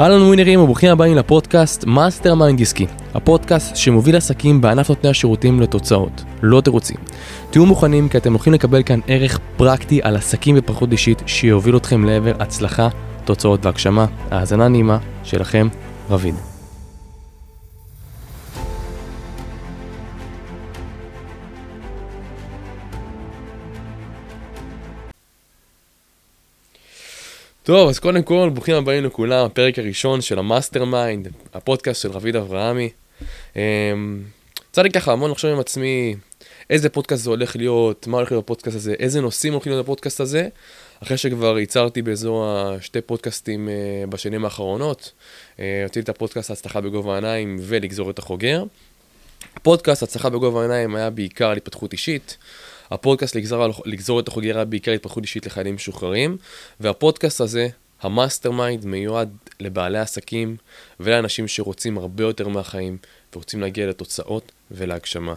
אהלן ווינרים וברוכים הבאים לפודקאסט מאסטר מיינד עסקי, הפודקאסט שמוביל עסקים בענף נותני השירותים לתוצאות, לא תירוצים. תהיו מוכנים כי אתם הולכים לקבל כאן ערך פרקטי על עסקים והתפתחות אישית שיוביל אתכם לעבר הצלחה, תוצאות והגשמה. האזנה נעימה שלכם, רביד. טוב, אז קודם כל, ברוכים הבאים לכולם, הפרק הראשון של המאסטר מיינד, הפודקאסט של רביד אברהמי. יצא לי ככה המון לחשוב עם עצמי איזה פודקאסט זה הולך להיות, מה הולך להיות בפודקאסט הזה, איזה נושאים הולכים להיות בפודקאסט הזה, אחרי שכבר ייצרתי באזור השתי פודקאסטים אה, בשנים האחרונות. אה, הוצאתי את הפודקאסט הצלחה בגובה העיניים ולגזור את החוגר. הפודקאסט הצלחה בגובה העיניים היה בעיקר על התפתחות אישית. הפודקאסט לגזור, לגזור את החוגר היה בעיקר התפתחות אישית לחיילים משוחררים, והפודקאסט הזה, המאסטר מיינד, מיועד לבעלי עסקים ולאנשים שרוצים הרבה יותר מהחיים ורוצים להגיע לתוצאות ולהגשמה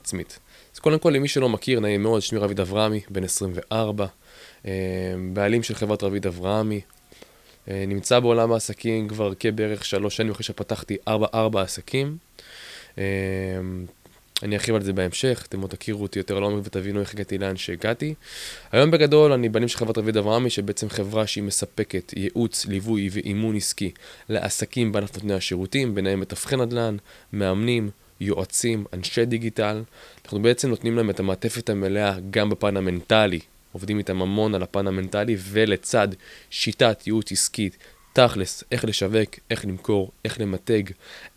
עצמית. אז קודם כל, למי שלא מכיר, נעים מאוד, שמי רביד אברהמי, בן 24, אה, בעלים של חברת רביד אברהמי, אה, נמצא בעולם העסקים כבר כבערך שלוש שנים אחרי שפתחתי ארבע, ארבע עסקים. אני ארחיב על זה בהמשך, אתם עוד תכירו אותי יותר לעומק ותבינו איך הגעתי לאן שהגעתי. היום בגדול אני בנים של חברת רביד אברהמי, שבעצם חברה שהיא מספקת ייעוץ, ליווי ואימון עסקי לעסקים בענף נותני השירותים, ביניהם מתווכי נדל"ן, מאמנים, יועצים, אנשי דיגיטל. אנחנו בעצם נותנים להם את המעטפת המלאה גם בפן המנטלי, עובדים איתם המון על הפן המנטלי, ולצד שיטת ייעוץ עסקית תכלס, איך לשווק, איך למכור, איך למתג,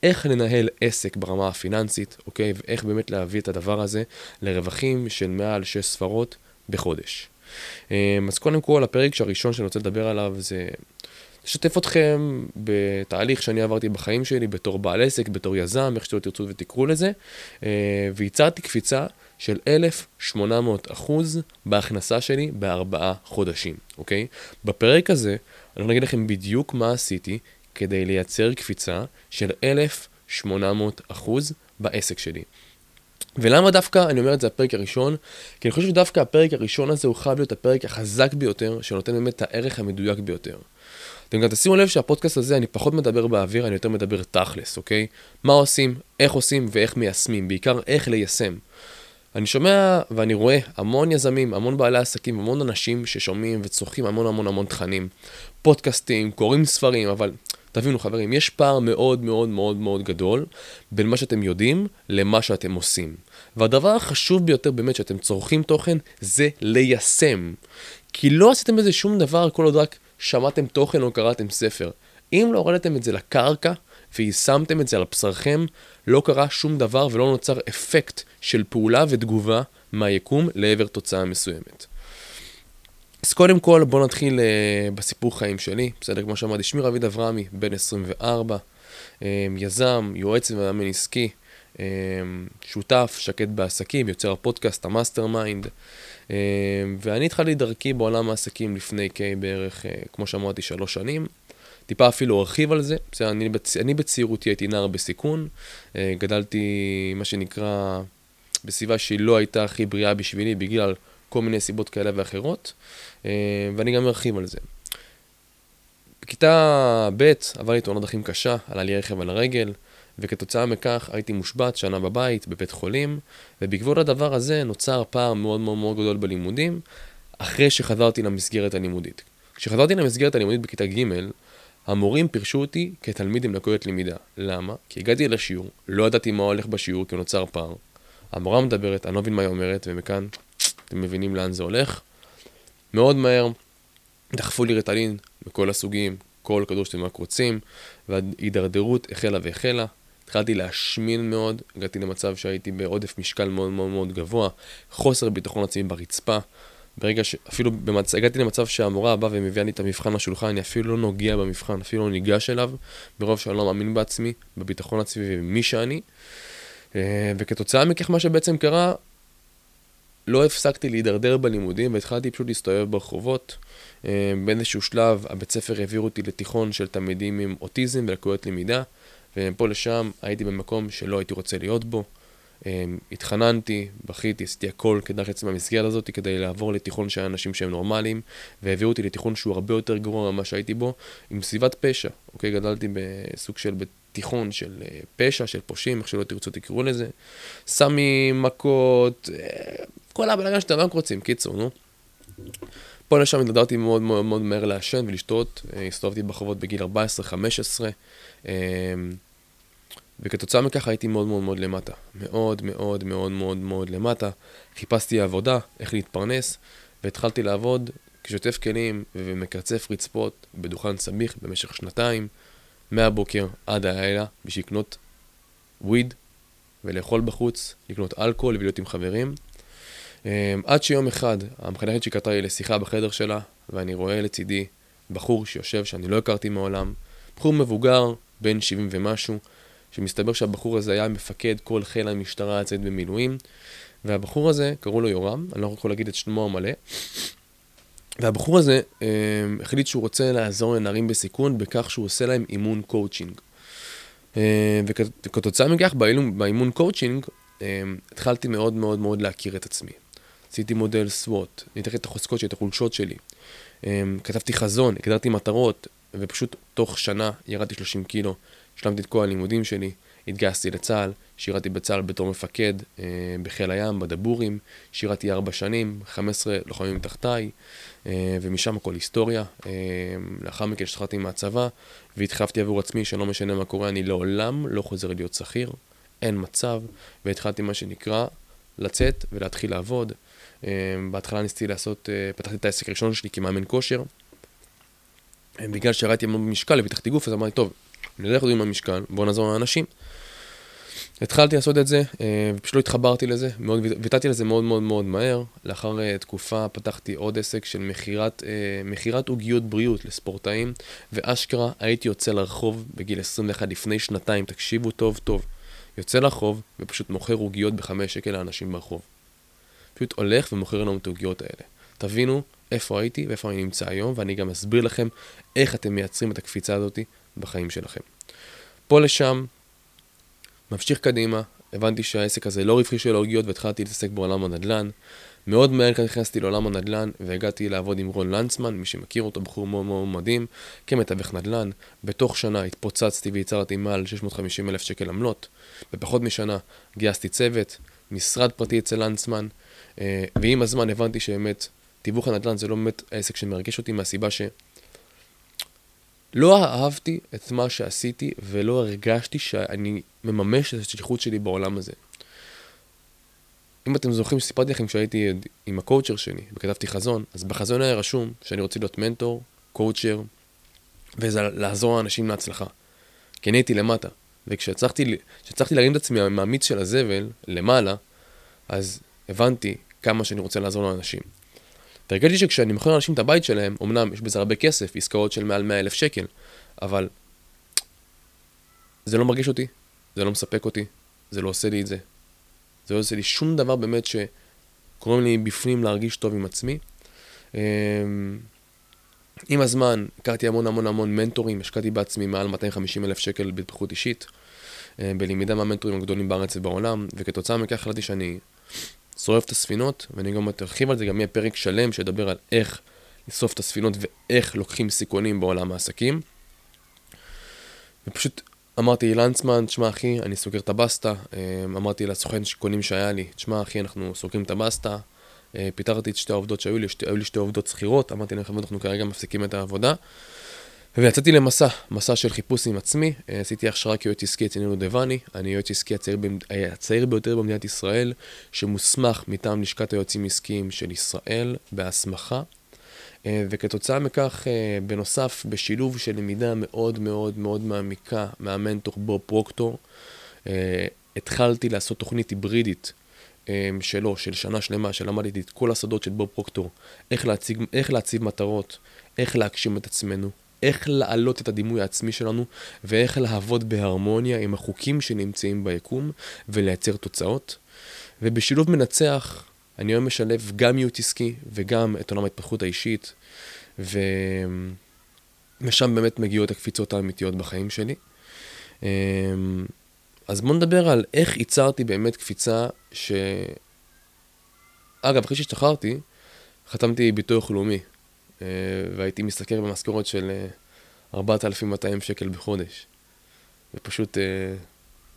איך לנהל עסק ברמה הפיננסית, אוקיי? ואיך באמת להביא את הדבר הזה לרווחים של מעל 6 ספרות בחודש. אמ, אז קודם כל, הפרק הראשון שאני רוצה לדבר עליו זה לשתף אתכם בתהליך שאני עברתי בחיים שלי בתור בעל עסק, בתור יזם, איך שלא תרצו ותקראו לזה, אה, והצעתי קפיצה של 1,800 אחוז בהכנסה שלי בארבעה חודשים, אוקיי? בפרק הזה אני אגיד לכם בדיוק מה עשיתי כדי לייצר קפיצה של 1,800 אחוז בעסק שלי. ולמה דווקא אני אומר את זה הפרק הראשון? כי אני חושב שדווקא הפרק הראשון הזה הוא חייב להיות הפרק החזק ביותר, שנותן באמת את הערך המדויק ביותר. אתם גם תשימו לב שהפודקאסט הזה, אני פחות מדבר באוויר, אני יותר מדבר תכלס, אוקיי? מה עושים, איך עושים ואיך מיישמים, בעיקר איך ליישם. אני שומע ואני רואה המון יזמים, המון בעלי עסקים, המון אנשים ששומעים וצורכים המון המון המון תכנים. פודקאסטים, קוראים ספרים, אבל תבינו חברים, יש פער מאוד מאוד מאוד מאוד גדול בין מה שאתם יודעים למה שאתם עושים. והדבר החשוב ביותר באמת שאתם צורכים תוכן זה ליישם. כי לא עשיתם בזה שום דבר כל עוד רק שמעתם תוכן או קראתם ספר. אם לא הורדתם את זה לקרקע ויישמתם את זה על בשרכם, לא קרה שום דבר ולא נוצר אפקט של פעולה ותגובה מהיקום לעבר תוצאה מסוימת. אז קודם כל בואו נתחיל אה, בסיפור חיים שלי, בסדר? כמו שאמרתי, שמי רביד אברהמי, בן 24, אמ, אה, יזם, יועץ ומאמן עסקי, אמ, שותף, שקט בעסקים, יוצר הפודקאסט, המאסטר מיינד, אמ, ואני התחלתי דרכי בעולם העסקים לפני בערך, אה, כמו שאמרתי, שלוש שנים. טיפה אפילו ארחיב על זה, בסדר, אני, בצ... אני בצעירותי הייתי נער בסיכון, אה, גדלתי, מה שנקרא, בסביבה שהיא לא הייתה הכי בריאה בשבילי בגלל כל מיני סיבות כאלה ואחרות, אה, ואני גם ארחיב על זה. בכיתה ב' עבר לי תאונת דרכים קשה, עלה לי רכב על הרגל, וכתוצאה מכך הייתי מושבת שנה בבית, בבית חולים, ובעקבות הדבר הזה נוצר פער מאוד מאוד מאוד גדול בלימודים, אחרי שחזרתי למסגרת הלימודית. כשחזרתי למסגרת הלימודית בכיתה ג', המורים פירשו אותי כתלמיד עם לקויות למידה. למה? כי הגעתי לשיעור, לא ידעתי מה הולך בשיעור כי נוצר פער. המורה מדברת, אני לא מבין מה היא אומרת, ומכאן אתם מבינים לאן זה הולך. מאוד מהר דחפו לי רטלין מכל הסוגים, כל כדור שאתם רק רוצים, וההידרדרות החלה והחלה. התחלתי להשמין מאוד, הגעתי למצב שהייתי בעודף משקל מאוד מאוד מאוד גבוה, חוסר ביטחון עצמי ברצפה. ברגע ש... אפילו במצ... הגעתי למצב שהמורה באה ומביאה לי את המבחן לשולחן, אני אפילו לא נוגע במבחן, אפילו לא ניגש אליו, ברוב שאני לא מאמין בעצמי, בביטחון עצמי ובמי שאני. אה, וכתוצאה מכך מה שבעצם קרה, לא הפסקתי להידרדר בלימודים והתחלתי פשוט להסתובב ברחובות. אה, באיזשהו שלב הבית ספר העביר אותי לתיכון של תלמידים עם אוטיזם ולקויות למידה, ומפה לשם הייתי במקום שלא הייתי רוצה להיות בו. אמ, התחננתי, בכיתי, עשיתי הכל כדי לצאת מהמסגרת הזאת, כדי לעבור לתיכון של אנשים שהם נורמליים, והביאו אותי לתיכון שהוא הרבה יותר גרוע ממה שהייתי בו, עם סביבת פשע, אוקיי? גדלתי בסוג של תיכון של אה, פשע, של פושעים, איך שלא תרצו תקראו לזה. סמים, מכות, אה, כל הבלגן שאתם רק רוצים, קיצור, נו. פה לשם התגדרתי מאוד מאוד מאוד מהר לעשן ולשתות, אה, הסתובבתי בחובות בגיל 14-15. וכתוצאה מכך הייתי מאוד מאוד מאוד למטה. מאוד מאוד מאוד מאוד מאוד למטה. חיפשתי עבודה, איך להתפרנס, והתחלתי לעבוד כשוטף כלים ומקרצף רצפות בדוכן סמיך במשך שנתיים, מהבוקר עד הלילה, בשביל לקנות וויד ולאכול בחוץ, לקנות אלכוהול ולהיות עם חברים. אמ, עד שיום אחד המחנכת שקרתה לי לשיחה בחדר שלה, ואני רואה לצידי בחור שיושב שאני לא הכרתי מעולם, בחור מבוגר, בן 70 ומשהו, שמסתבר שהבחור הזה היה מפקד כל חיל המשטרה הצייד במילואים, והבחור הזה, קראו לו יורם, אני לא יכול להגיד את שמו המלא, והבחור הזה אה, החליט שהוא רוצה לעזור לנערים בסיכון בכך שהוא עושה להם אימון קואוצ'ינג. אה, וכתוצאה מכך, באימון קואוצ'ינג, אה, התחלתי מאוד מאוד מאוד להכיר את עצמי. עשיתי מודל SWOT, ניתחתי את החוזקות שלי, את החולשות שלי. אה, כתבתי חזון, הגדרתי מטרות, ופשוט תוך שנה ירדתי 30 קילו. השלמתי את כל הלימודים שלי, התגייסתי לצה"ל, שירתי בצה"ל בתור מפקד אה, בחיל הים, בדבורים, שירתי ארבע שנים, 15 לוחמים תחתיי, אה, ומשם הכל היסטוריה. אה, לאחר מכן השתחררתי מהצבא, והתחייבתי עבור עצמי שלא משנה מה קורה, אני לעולם לא חוזר להיות שכיר, אין מצב, והתחלתי מה שנקרא לצאת ולהתחיל לעבוד. אה, בהתחלה ניסיתי לעשות, אה, פתחתי את העסק הראשון שלי כמאמן כושר. אה, בגלל המון במשקל ופיתחתי גוף, אז אמרתי, טוב, אני יודע איך עם המשקל, בוא נעזור לאנשים. התחלתי לעשות את זה, אה, ופשוט לא התחברתי לזה, מאוד, ויתרתי לזה מאוד מאוד מאוד מהר. לאחר אה, תקופה פתחתי עוד עסק של אה, מכירת עוגיות בריאות לספורטאים, ואשכרה הייתי יוצא לרחוב בגיל 21 לפני שנתיים, תקשיבו טוב טוב. יוצא לרחוב ופשוט מוכר עוגיות בחמש שקל לאנשים ברחוב. פשוט הולך ומוכר לנו את העוגיות האלה. תבינו איפה הייתי ואיפה אני נמצא היום, ואני גם אסביר לכם איך אתם מייצרים את הקפיצה הזאתי בחיים שלכם. פה לשם, ממשיך קדימה, הבנתי שהעסק הזה לא רווחי של העוגיות והתחלתי להתעסק בעולם הנדל"ן. מאוד מהר נכנסתי לעולם הנדל"ן והגעתי לעבוד עם רון לנצמן, מי שמכיר אותו, בחור מאוד מאוד מדהים, כמתווך נדל"ן. בתוך שנה התפוצצתי וייצרתי מעל 650 אלף שקל עמלות. בפחות משנה גייסתי צוות, משרד פרטי אצל לנצמן, אה, ועם הזמן הבנתי שבאמת תיווך הנדל"ן זה לא באמת העסק שמרגש אותי מהסיבה ש... לא אהבתי את מה שעשיתי ולא הרגשתי שאני מממש את השליחות שלי בעולם הזה. אם אתם זוכרים שסיפרתי לכם כשהייתי עם הקואוצ'ר שלי וכתבתי חזון, אז בחזון היה רשום שאני רוצה להיות מנטור, קואוצ'ר, וזה לעזור לאנשים להצלחה. כי אני הייתי למטה, וכשהצלחתי להרים את עצמי מהמיץ של הזבל למעלה, אז הבנתי כמה שאני רוצה לעזור לאנשים. והרגשתי שכשאני מוכר לאנשים את הבית שלהם, אמנם יש בזה הרבה כסף, עסקאות של מעל 100 אלף שקל, אבל זה לא מרגיש אותי, זה לא מספק אותי, זה לא עושה לי את זה. זה לא עושה לי שום דבר באמת שקוראים לי בפנים להרגיש טוב עם עצמי. אמ, עם הזמן הכרתי המון המון המון מנטורים, השקעתי בעצמי מעל 250 אלף שקל בהתפתחות אישית, אה, בלמידה מהמנטורים הגדולים בארץ ובעולם, וכתוצאה מכך החלטתי שאני שורף את הספינות, ואני גם ארחיב על זה, גם יהיה פרק שלם שידבר על איך לשרוף את הספינות ואיך לוקחים סיכונים בעולם העסקים. ופשוט אמרתי לנצמן, תשמע אחי, אני סוגר את הבסטה. אמ, אמרתי לסוכן שקונים שהיה לי, תשמע אחי, אנחנו סוגרים את הבסטה. אה, פיטרתי את שתי העובדות שהיו לי, שתי, היו לי שתי עובדות שכירות, אמרתי להם, אנחנו כרגע מפסיקים את העבודה. ויצאתי למסע, מסע של חיפוש עם עצמי, אה, עשיתי הכשרה כיועץ עסקי אצל נינו דבני, אני יועץ עסקי הצעיר, אה, הצעיר ביותר במדינת ישראל, שמוסמך מטעם לשכת היועצים עסקיים של ישראל בהסמכה, אה, וכתוצאה מכך, בנוסף, בשילוב של למידה מאוד מאוד מאוד מעמיקה מהמנטור בוב פרוקטור, התחלתי לעשות תוכנית היברידית שלו, של שנה שלמה, שלמדתי את כל הסודות של בוב פרוקטור, איך להציג, איך להציב מטרות, איך להגשים את עצמנו, איך להעלות את הדימוי העצמי שלנו ואיך לעבוד בהרמוניה עם החוקים שנמצאים ביקום ולייצר תוצאות. ובשילוב מנצח, אני היום משלב גם ייעוץ עסקי וגם את עולם ההתפתחות האישית, ו... ושם באמת מגיעות הקפיצות האמיתיות בחיים שלי. אמ, אז בואו נדבר על איך ייצרתי באמת קפיצה ש... אגב, אחרי שהשתחררתי, חתמתי ביטוח לאומי, והייתי משתכר במשכורת של 4,200 שקל בחודש. ופשוט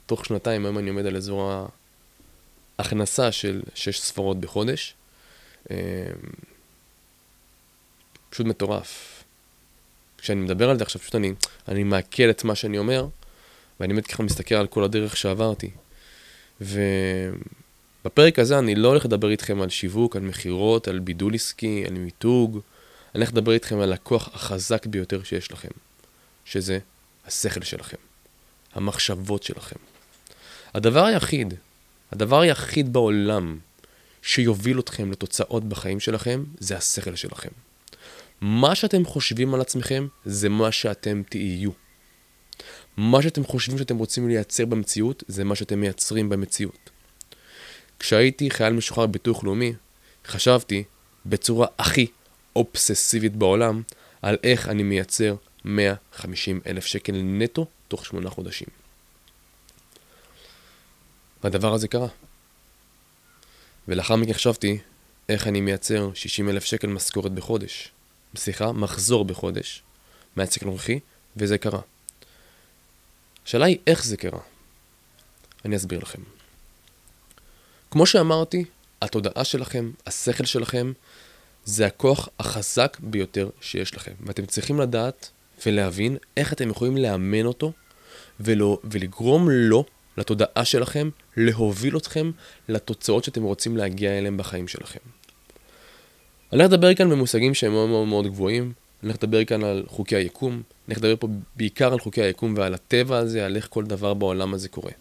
תוך שנתיים היום אני עומד על אזור ההכנסה של 6 ספרות בחודש. פשוט מטורף. כשאני מדבר על זה עכשיו, פשוט אני, אני מעכל את מה שאני אומר, ואני באמת ככה מסתכל על כל הדרך שעברתי. ובפרק הזה אני לא הולך לדבר איתכם על שיווק, על מכירות, על בידול עסקי, על מיתוג. אני הולך לדבר איתכם על הכוח החזק ביותר שיש לכם, שזה השכל שלכם, המחשבות שלכם. הדבר היחיד, הדבר היחיד בעולם שיוביל אתכם לתוצאות בחיים שלכם, זה השכל שלכם. מה שאתם חושבים על עצמכם, זה מה שאתם תהיו. מה שאתם חושבים שאתם רוצים לייצר במציאות, זה מה שאתם מייצרים במציאות. כשהייתי חייל משוחרר בביטוח לאומי, חשבתי בצורה הכי אובססיבית בעולם על איך אני מייצר 150 אלף שקל נטו תוך שמונה חודשים. והדבר הזה קרה. ולאחר מכן חשבתי איך אני מייצר 60 אלף שקל משכורת בחודש. סליחה, מחזור בחודש מהצקל הנוכחי, וזה קרה. השאלה היא איך זה קרה. אני אסביר לכם. כמו שאמרתי, התודעה שלכם, השכל שלכם, זה הכוח החזק ביותר שיש לכם. ואתם צריכים לדעת ולהבין איך אתם יכולים לאמן אותו ולא, ולגרום לו, לתודעה שלכם, להוביל אתכם לתוצאות שאתם רוצים להגיע אליהם בחיים שלכם. אני הולך לדבר כאן במושגים שהם מאוד מאוד מאוד גבוהים, אני הולך לדבר כאן על חוקי היקום, אני הולך לדבר פה בעיקר על חוקי היקום ועל הטבע הזה, על איך כל דבר בעולם הזה קורה.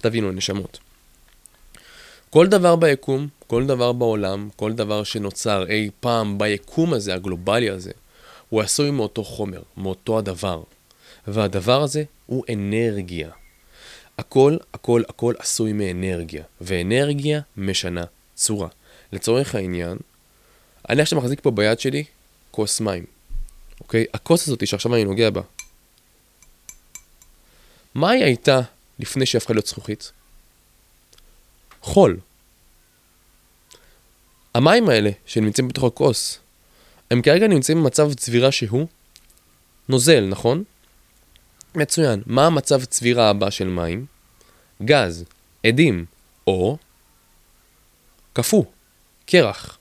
תבינו, נשמות. כל דבר ביקום, כל דבר בעולם, כל דבר שנוצר אי פעם ביקום הזה, הגלובלי הזה, הוא עשוי מאותו חומר, מאותו הדבר. והדבר הזה הוא אנרגיה. הכל, הכל, הכל עשוי מאנרגיה, ואנרגיה משנה צורה. לצורך העניין, אני עכשיו מחזיק פה ביד שלי כוס מים, אוקיי? הכוס הזאת שעכשיו אני נוגע בה, מה היא הייתה לפני שהיא הפכה להיות זכוכית? חול. המים האלה שנמצאים בתוך הכוס, הם כרגע נמצאים במצב צבירה שהוא נוזל, נכון? מצוין. מה המצב צבירה הבא של מים? גז, עדים, או קפוא, קרח.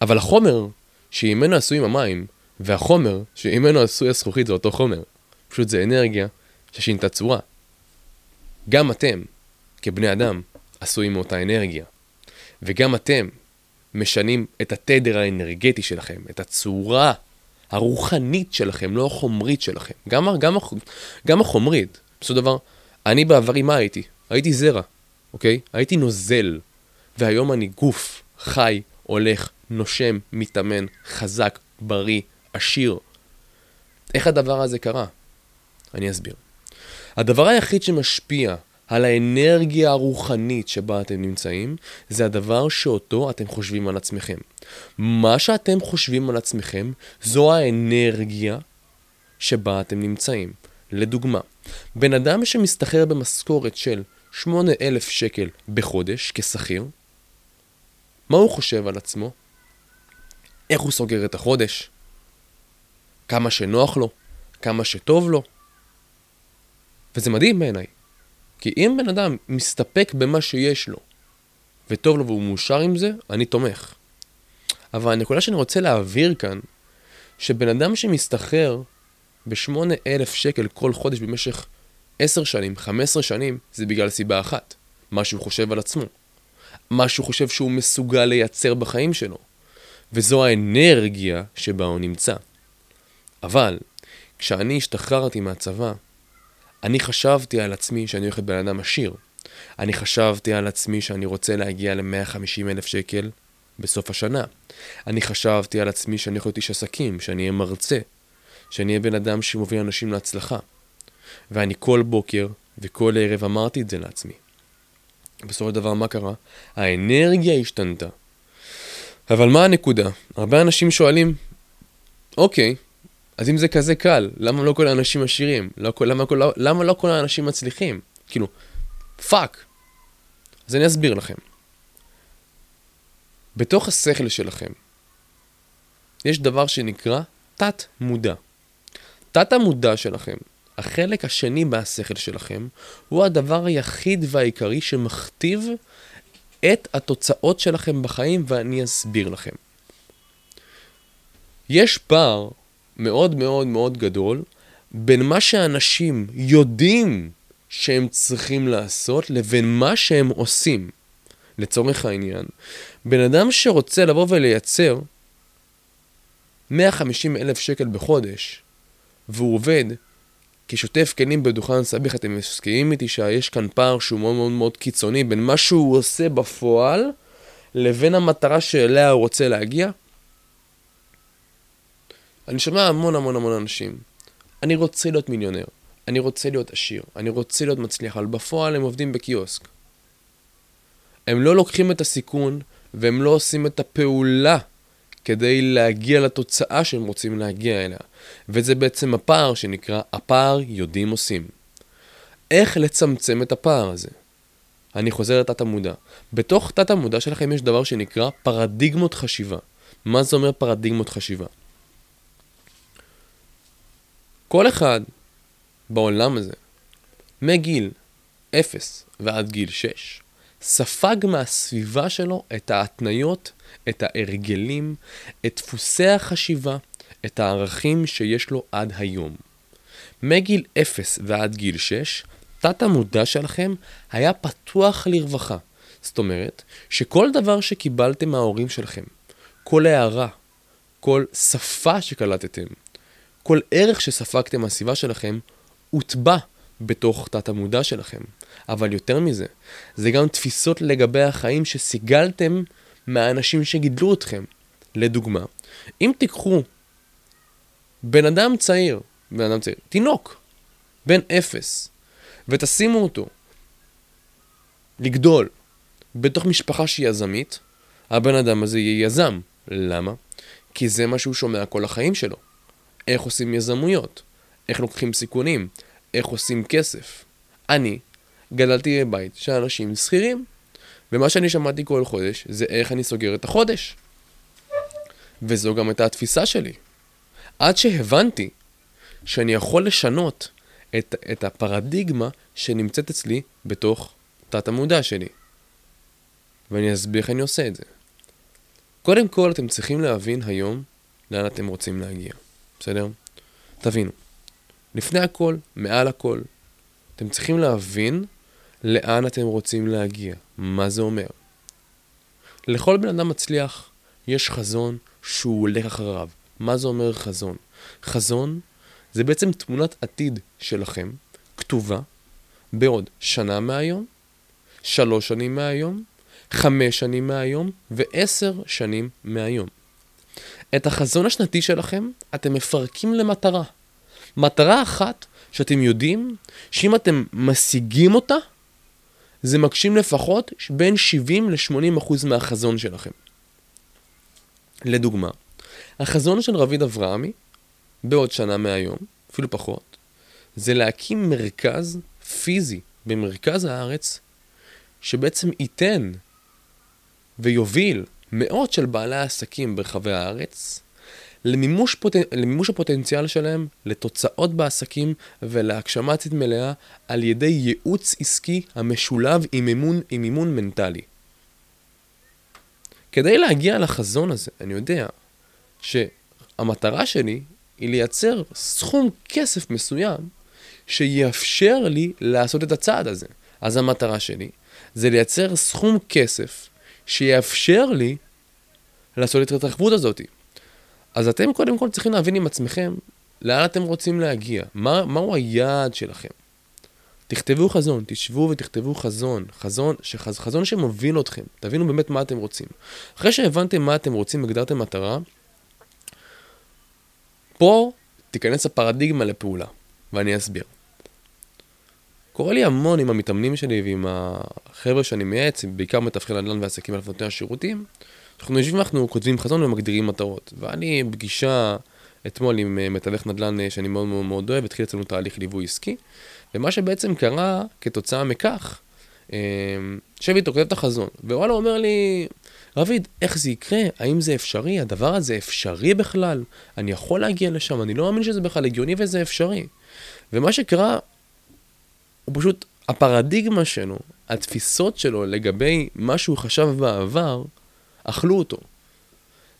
אבל החומר שממנו עשויים המים, והחומר שממנו עשוי הזכוכית זה אותו חומר. פשוט זה אנרגיה ששינתה צורה. גם אתם, כבני אדם, עשויים מאותה אנרגיה. וגם אתם משנים את התדר האנרגטי שלכם, את הצורה הרוחנית שלכם, לא החומרית שלכם. גם, גם, גם החומרית, בסופו דבר, אני בעברי מה הייתי? הייתי זרע, אוקיי? הייתי נוזל, והיום אני גוף, חי, הולך, נושם, מתאמן, חזק, בריא, עשיר. איך הדבר הזה קרה? אני אסביר. הדבר היחיד שמשפיע על האנרגיה הרוחנית שבה אתם נמצאים, זה הדבר שאותו אתם חושבים על עצמכם. מה שאתם חושבים על עצמכם, זו האנרגיה שבה אתם נמצאים. לדוגמה, בן אדם שמשתכר במשכורת של 8,000 שקל בחודש כשכיר, מה הוא חושב על עצמו? איך הוא סוגר את החודש? כמה שנוח לו? כמה שטוב לו? וזה מדהים בעיניי. כי אם בן אדם מסתפק במה שיש לו, וטוב לו והוא מאושר עם זה, אני תומך. אבל הנקודה שאני רוצה להעביר כאן, שבן אדם שמסתחרר ב-8,000 שקל כל חודש במשך 10 שנים, 15 שנים, זה בגלל סיבה אחת, מה שהוא חושב על עצמו. מה שהוא חושב שהוא מסוגל לייצר בחיים שלו. וזו האנרגיה שבה הוא נמצא. אבל, כשאני השתחררתי מהצבא, אני חשבתי על עצמי שאני הולך להיות בן אדם עשיר. אני חשבתי על עצמי שאני רוצה להגיע ל-150 אלף שקל בסוף השנה. אני חשבתי על עצמי שאני יכול להיות איש עסקים, שאני אהיה מרצה, שאני אהיה בן אדם שמוביל אנשים להצלחה. ואני כל בוקר וכל ערב אמרתי את זה לעצמי. בסופו של דבר מה קרה? האנרגיה השתנתה. אבל מה הנקודה? הרבה אנשים שואלים, אוקיי, אז אם זה כזה קל, למה לא כל האנשים עשירים? לא, למה, למה, למה לא כל האנשים מצליחים? כאילו, פאק. אז אני אסביר לכם. בתוך השכל שלכם יש דבר שנקרא תת-מודע. תת-המודע שלכם, החלק השני מהשכל שלכם, הוא הדבר היחיד והעיקרי שמכתיב את התוצאות שלכם בחיים, ואני אסביר לכם. יש פער מאוד מאוד מאוד גדול בין מה שאנשים יודעים שהם צריכים לעשות לבין מה שהם עושים. לצורך העניין, בן אדם שרוצה לבוא ולייצר 150 אלף שקל בחודש, והוא עובד כשוטף כלים בדוכן סביח, אתם מסכימים איתי שיש כאן פער שהוא מאוד מאוד מאוד קיצוני בין מה שהוא עושה בפועל לבין המטרה שאליה הוא רוצה להגיע? אני שומע המון המון המון אנשים. אני רוצה להיות מיליונר, אני רוצה להיות עשיר, אני רוצה להיות מצליח, אבל בפועל הם עובדים בקיוסק. הם לא לוקחים את הסיכון והם לא עושים את הפעולה כדי להגיע לתוצאה שהם רוצים להגיע אליה. וזה בעצם הפער שנקרא הפער יודעים עושים. איך לצמצם את הפער הזה? אני חוזר לתת המודע. בתוך תת המודע שלכם יש דבר שנקרא פרדיגמות חשיבה. מה זה אומר פרדיגמות חשיבה? כל אחד בעולם הזה, מגיל 0 ועד גיל 6, ספג מהסביבה שלו את ההתניות, את ההרגלים, את דפוסי החשיבה, את הערכים שיש לו עד היום. מגיל 0 ועד גיל 6, תת המודע שלכם היה פתוח לרווחה. זאת אומרת, שכל דבר שקיבלתם מההורים שלכם, כל הערה, כל שפה שקלטתם, כל ערך שספגתם מהסביבה שלכם, הוטבע בתוך תת המודע שלכם. אבל יותר מזה, זה גם תפיסות לגבי החיים שסיגלתם מהאנשים שגידלו אתכם. לדוגמה, אם תיקחו בן אדם צעיר, בן אדם צעיר, תינוק, בן אפס, ותשימו אותו לגדול בתוך משפחה שהיא יזמית, הבן אדם הזה יהיה יזם. למה? כי זה מה שהוא שומע כל החיים שלו. איך עושים יזמויות, איך לוקחים סיכונים, איך עושים כסף. אני גדלתי בבית של אנשים שכירים, ומה שאני שמעתי כל חודש זה איך אני סוגר את החודש. וזו גם הייתה התפיסה שלי. עד שהבנתי שאני יכול לשנות את, את הפרדיגמה שנמצאת אצלי בתוך תת המודע שלי. ואני אסביר איך אני עושה את זה. קודם כל, אתם צריכים להבין היום לאן אתם רוצים להגיע, בסדר? תבינו. לפני הכל, מעל הכל, אתם צריכים להבין לאן אתם רוצים להגיע. מה זה אומר? לכל בן אדם מצליח יש חזון שהוא הולך אחריו. מה זה אומר חזון? חזון זה בעצם תמונת עתיד שלכם, כתובה, בעוד שנה מהיום, שלוש שנים מהיום, חמש שנים מהיום ועשר שנים מהיום. את החזון השנתי שלכם אתם מפרקים למטרה. מטרה אחת שאתם יודעים שאם אתם משיגים אותה, זה מגשים לפחות בין 70 ל-80% מהחזון שלכם. לדוגמה, החזון של רביד אברהמי, בעוד שנה מהיום, אפילו פחות, זה להקים מרכז פיזי במרכז הארץ, שבעצם ייתן ויוביל מאות של בעלי עסקים ברחבי הארץ למימוש, פוט... למימוש הפוטנציאל שלהם, לתוצאות בעסקים ולהגשמה עצמית מלאה על ידי ייעוץ עסקי המשולב עם אימון, עם אימון מנטלי. כדי להגיע לחזון הזה, אני יודע שהמטרה שלי היא לייצר סכום כסף מסוים שיאפשר לי לעשות את הצעד הזה. אז המטרה שלי זה לייצר סכום כסף שיאפשר לי לעשות את ההתרחבות הזאת. אז אתם קודם כל צריכים להבין עם עצמכם לאן אתם רוצים להגיע, מה, מהו היעד שלכם. תכתבו חזון, תשבו ותכתבו חזון, חזון, שחז, חזון שמוביל אתכם, תבינו באמת מה אתם רוצים. אחרי שהבנתם מה אתם רוצים, הגדרתם מטרה, פה תיכנס הפרדיגמה לפעולה, ואני אסביר. קורה לי המון עם המתאמנים שלי ועם החבר'ה שאני מייעץ, בעיקר מתווכי נדל"ן ועסקים על נותני השירותים, אנחנו יושבים ואנחנו כותבים חזון ומגדירים מטרות. ואני בפגישה אתמול עם אה, מתווך נדל"ן אה, שאני מאוד מאוד מאוד אוהב, התחיל אצלנו תהליך ליווי עסקי, ומה שבעצם קרה כתוצאה מכך, אה, שב איתו, כותב את החזון, ווואלה אומר לי, רביד, איך זה יקרה? האם זה אפשרי? הדבר הזה אפשרי בכלל? אני יכול להגיע לשם? אני לא מאמין שזה בכלל הגיוני וזה אפשרי. ומה שקרה, הוא פשוט, הפרדיגמה שלו, התפיסות שלו לגבי מה שהוא חשב בעבר, אכלו אותו.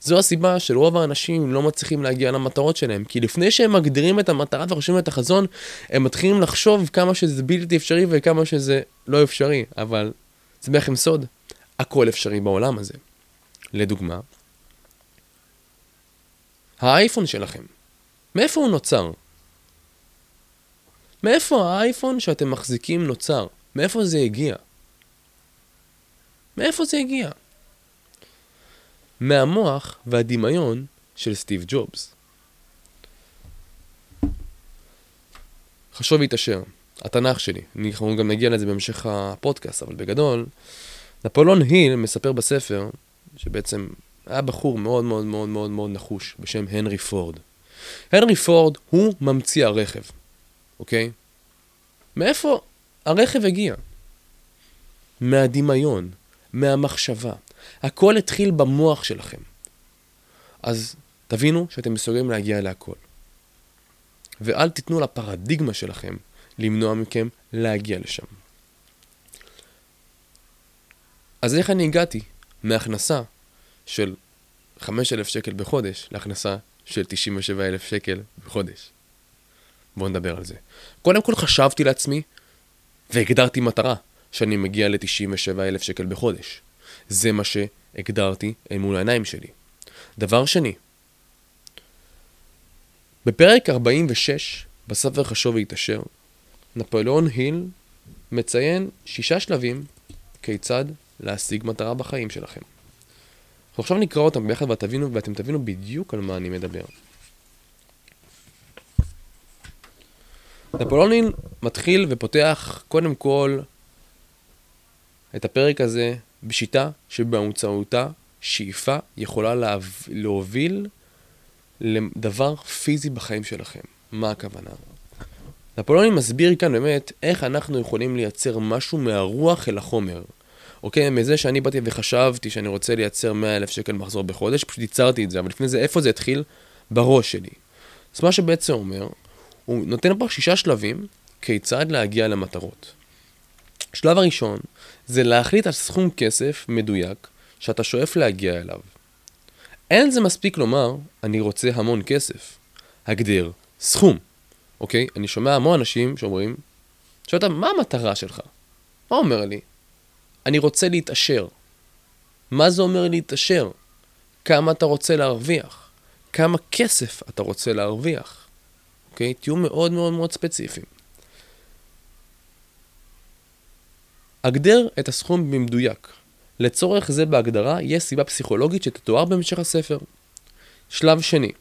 זו הסיבה שרוב האנשים לא מצליחים להגיע למטרות שלהם, כי לפני שהם מגדירים את המטרה וחושבים את החזון, הם מתחילים לחשוב כמה שזה בלתי אפשרי וכמה שזה לא אפשרי, אבל זה בעצם סוד, הכל אפשרי בעולם הזה. לדוגמה, האייפון שלכם, מאיפה הוא נוצר? מאיפה האייפון שאתם מחזיקים נוצר? מאיפה זה הגיע? מאיפה זה הגיע? מהמוח והדמיון של סטיב ג'ובס. חשוב והתעשר, התנ"ך שלי, אנחנו גם נגיע לזה בהמשך הפודקאסט, אבל בגדול, נפולון היל מספר בספר, שבעצם היה בחור מאוד מאוד מאוד מאוד מאוד נחוש, בשם הנרי פורד. הנרי פורד הוא ממציא הרכב, אוקיי? מאיפה הרכב הגיע? מהדמיון, מהמחשבה. הכל התחיל במוח שלכם. אז תבינו שאתם מסוגלים להגיע להכל. ואל תיתנו לפרדיגמה שלכם למנוע מכם להגיע לשם. אז איך אני הגעתי מהכנסה של 5,000 שקל בחודש להכנסה של 97,000 שקל בחודש? בואו נדבר על זה. קודם כל חשבתי לעצמי והגדרתי מטרה שאני מגיע ל-97,000 שקל בחודש. זה מה שהגדרתי אל מול העיניים שלי. דבר שני, בפרק 46 בספר חשוב והתעשר, נפוליאון היל מציין שישה שלבים כיצד להשיג מטרה בחיים שלכם. אנחנו עכשיו נקרא אותם ביחד ואתם תבינו בדיוק על מה אני מדבר. נפוליאון היל מתחיל ופותח קודם כל את הפרק הזה בשיטה שבאמצעותה שאיפה יכולה להוביל לדבר פיזי בחיים שלכם. מה הכוונה? נפוליאון מסביר כאן באמת איך אנחנו יכולים לייצר משהו מהרוח אל החומר. אוקיי, מזה שאני באתי וחשבתי שאני רוצה לייצר 100 אלף שקל מחזור בחודש, פשוט ייצרתי את זה, אבל לפני זה, איפה זה התחיל? בראש שלי. אז מה שבעצם אומר, הוא נותן פה שישה שלבים כיצד להגיע למטרות. שלב הראשון זה להחליט על סכום כסף מדויק שאתה שואף להגיע אליו. אין זה מספיק לומר, אני רוצה המון כסף. הגדר, סכום. אוקיי? אני שומע המון אנשים שאומרים, שואל אותם, מה המטרה שלך? מה אומר לי? אני רוצה להתעשר. מה זה אומר להתעשר? כמה אתה רוצה להרוויח? כמה כסף אתה רוצה להרוויח? אוקיי? תהיו מאוד מאוד מאוד ספציפיים. הגדר את הסכום במדויק. לצורך זה בהגדרה יש סיבה פסיכולוגית שתתואר בהמשך הספר. שלב שני,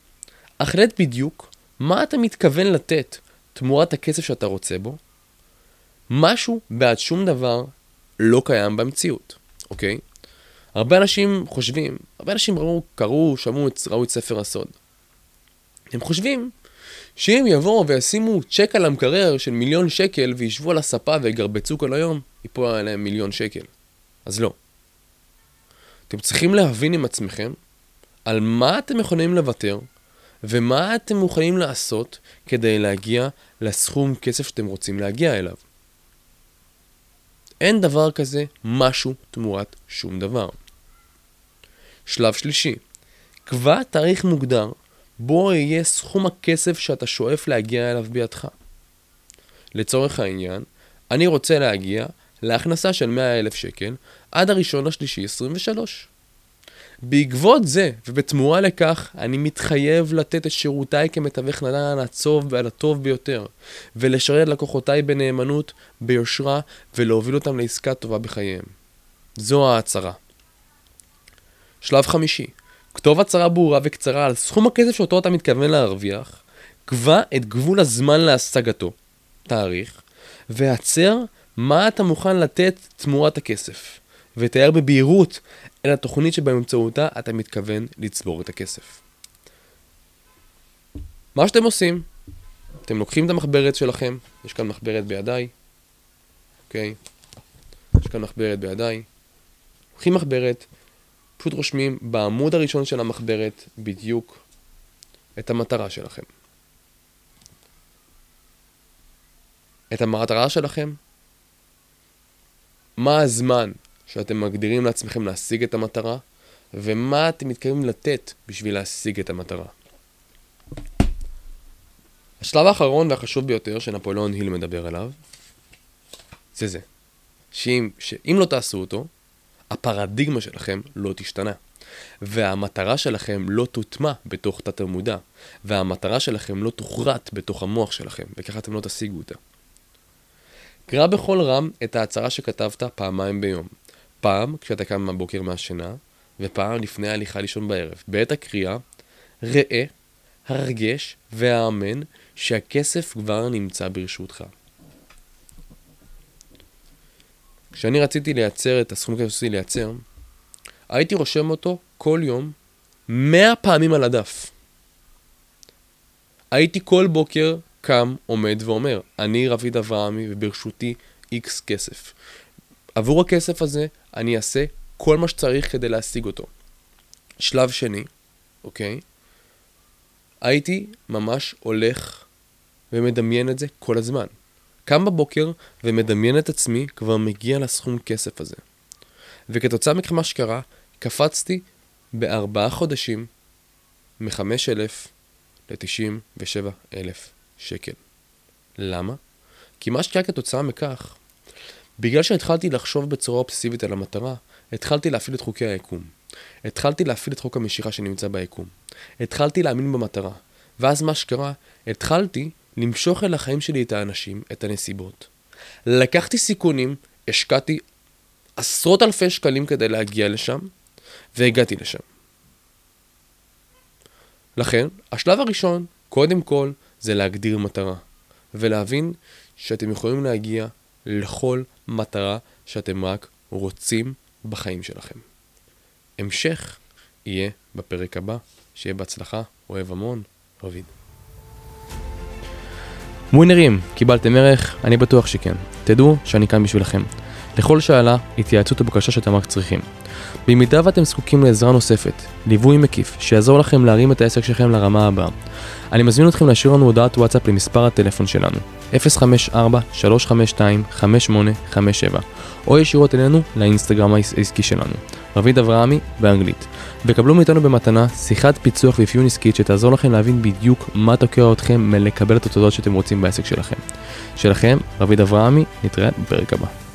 החלט בדיוק מה אתה מתכוון לתת תמורת הכסף שאתה רוצה בו. משהו בעד שום דבר לא קיים במציאות, אוקיי? הרבה אנשים חושבים, הרבה אנשים ראו, קראו, שמעו, ראו את ספר הסוד. הם חושבים שאם יבואו וישימו צ'ק על המקרר של מיליון שקל וישבו על הספה ויגרבצו כל היום, ייפול עליהם מיליון שקל. אז לא. אתם צריכים להבין עם עצמכם על מה אתם יכולים לוותר ומה אתם מוכנים לעשות כדי להגיע לסכום כסף שאתם רוצים להגיע אליו. אין דבר כזה משהו תמורת שום דבר. שלב שלישי, קבע תאריך מוגדר בו יהיה סכום הכסף שאתה שואף להגיע אליו בידך. לצורך העניין, אני רוצה להגיע להכנסה של 100 אלף שקל עד הראשון לשלישי 23. בעקבות זה, ובתמורה לכך, אני מתחייב לתת את שירותיי כמתווך נדל"ן הטוב והטוב ביותר, ולשרת לקוחותיי בנאמנות, ביושרה, ולהוביל אותם לעסקה טובה בחייהם. זו ההצהרה. שלב חמישי, כתוב הצהרה ברורה וקצרה על סכום הכסף שאותו אתה מתכוון להרוויח, קבע את גבול הזמן להשגתו, תאריך, והצר מה אתה מוכן לתת תמורת הכסף, ותאר בבהירות את התוכנית שבאמצעותה אתה מתכוון לצבור את הכסף. מה שאתם עושים, אתם לוקחים את המחברת שלכם, יש כאן מחברת בידיי, אוקיי? יש כאן מחברת בידיי. לוקחים מחברת, פשוט רושמים בעמוד הראשון של המחברת בדיוק את המטרה שלכם. את המטרה שלכם, מה הזמן שאתם מגדירים לעצמכם להשיג את המטרה, ומה אתם מתכוונים לתת בשביל להשיג את המטרה. השלב האחרון והחשוב ביותר שנפוליאון היל מדבר עליו, זה זה. שאם, שאם לא תעשו אותו, הפרדיגמה שלכם לא תשתנה. והמטרה שלכם לא תוטמע בתוך תת המודע, והמטרה שלכם לא תוכרת בתוך המוח שלכם, וככה אתם לא תשיגו אותה. קרא בכל רם את ההצהרה שכתבת פעמיים ביום. פעם כשאתה קם בבוקר מהשינה, ופעם לפני ההליכה לישון בערב. בעת הקריאה, ראה, הרגש והאמן שהכסף כבר נמצא ברשותך. כשאני רציתי לייצר את הסכום כסף שלי לייצר, הייתי רושם אותו כל יום מאה פעמים על הדף. הייתי כל בוקר קם, עומד ואומר, אני רביד אברהמי וברשותי איקס כסף. עבור הכסף הזה אני אעשה כל מה שצריך כדי להשיג אותו. שלב שני, אוקיי? הייתי ממש הולך ומדמיין את זה כל הזמן. קם בבוקר ומדמיין את עצמי כבר מגיע לסכום כסף הזה. וכתוצאה מכך מה שקרה, קפצתי בארבעה חודשים מ-5,000 ל-97,000 שקל. למה? כי מה שקרה כתוצאה מכך, בגלל שהתחלתי לחשוב בצורה אובססיבית על המטרה, התחלתי להפעיל את חוקי היקום. התחלתי להפעיל את חוק המשיכה שנמצא ביקום. התחלתי להאמין במטרה. ואז מה שקרה, התחלתי למשוך אל החיים שלי את האנשים, את הנסיבות. לקחתי סיכונים, השקעתי עשרות אלפי שקלים כדי להגיע לשם, והגעתי לשם. לכן, השלב הראשון, קודם כל, זה להגדיר מטרה, ולהבין שאתם יכולים להגיע לכל מטרה שאתם רק רוצים בחיים שלכם. המשך יהיה בפרק הבא, שיהיה בהצלחה, אוהב המון, רביד. ווינרים, קיבלתם ערך? אני בטוח שכן. תדעו שאני כאן בשבילכם. לכל שאלה, התייעצות ובקשה שאתם רק צריכים. במידה ואתם זקוקים לעזרה נוספת, ליווי מקיף, שיעזור לכם להרים את העסק שלכם לרמה הבאה, אני מזמין אתכם להשאיר לנו הודעת וואטסאפ למספר הטלפון שלנו 054-352-5857 או ישירות אלינו לאינסטגרם העסקי שלנו רביד אברהמי באנגלית וקבלו מאיתנו במתנה שיחת פיצוח ואפיון עסקית שתעזור לכם להבין בדיוק מה תוקע אתכם מלקבל את התודות שאתם רוצים בעסק שלכם. שלכם, רביד אברהמי, נתראה בפרק הבא.